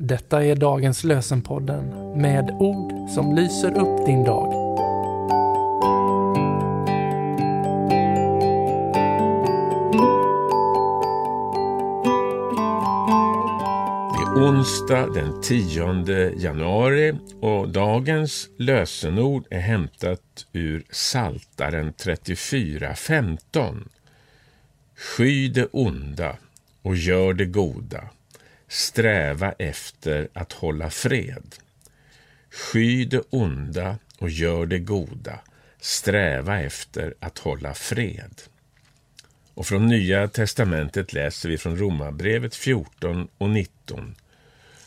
Detta är dagens lösenpodden med ord som lyser upp din dag. Det är onsdag den 10 januari och dagens lösenord är hämtat ur Saltaren 34.15. Sky det onda och gör det goda. Sträva efter att hålla fred. Sky det onda och gör det goda. Sträva efter att hålla fred. Och från Nya testamentet läser vi från Romarbrevet 14 och 19.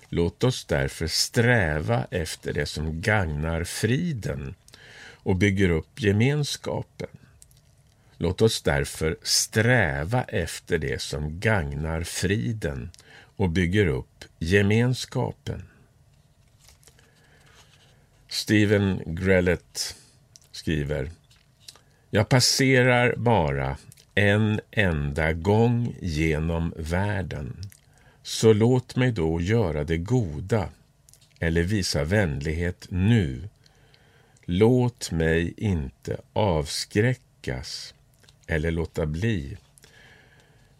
Låt oss därför sträva efter det som gagnar friden och bygger upp gemenskapen. Låt oss därför sträva efter det som gagnar friden och bygger upp gemenskapen. Steven Grellett skriver Jag passerar bara en enda gång genom världen. Så låt mig då göra det goda eller visa vänlighet nu. Låt mig inte avskräckas eller låta bli,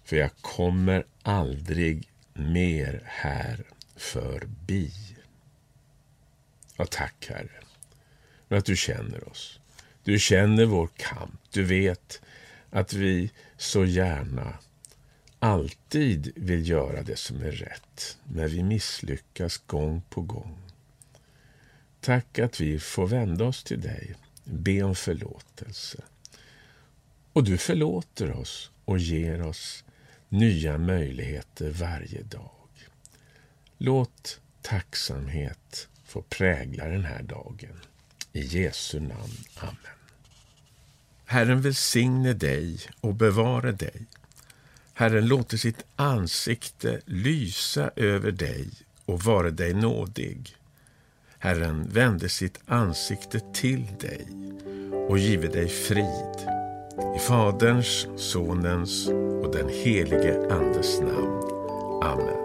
för jag kommer aldrig mer här förbi. Ja, tack Herre, för att du känner oss. Du känner vår kamp. Du vet att vi så gärna alltid vill göra det som är rätt, när vi misslyckas gång på gång. Tack att vi får vända oss till dig, be om förlåtelse. Och du förlåter oss och ger oss nya möjligheter varje dag. Låt tacksamhet få prägla den här dagen. I Jesu namn. Amen. Herren välsigne dig och bevara dig. Herren låter sitt ansikte lysa över dig och vara dig nådig. Herren vände sitt ansikte till dig och give dig frid. I Faderns, Sonens och den helige Andes namn. Amen.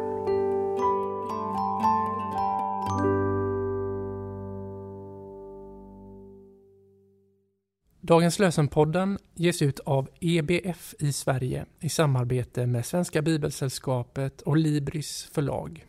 Dagens lösenpodden ges ut av EBF i Sverige i samarbete med Svenska Bibelsällskapet och Libris förlag.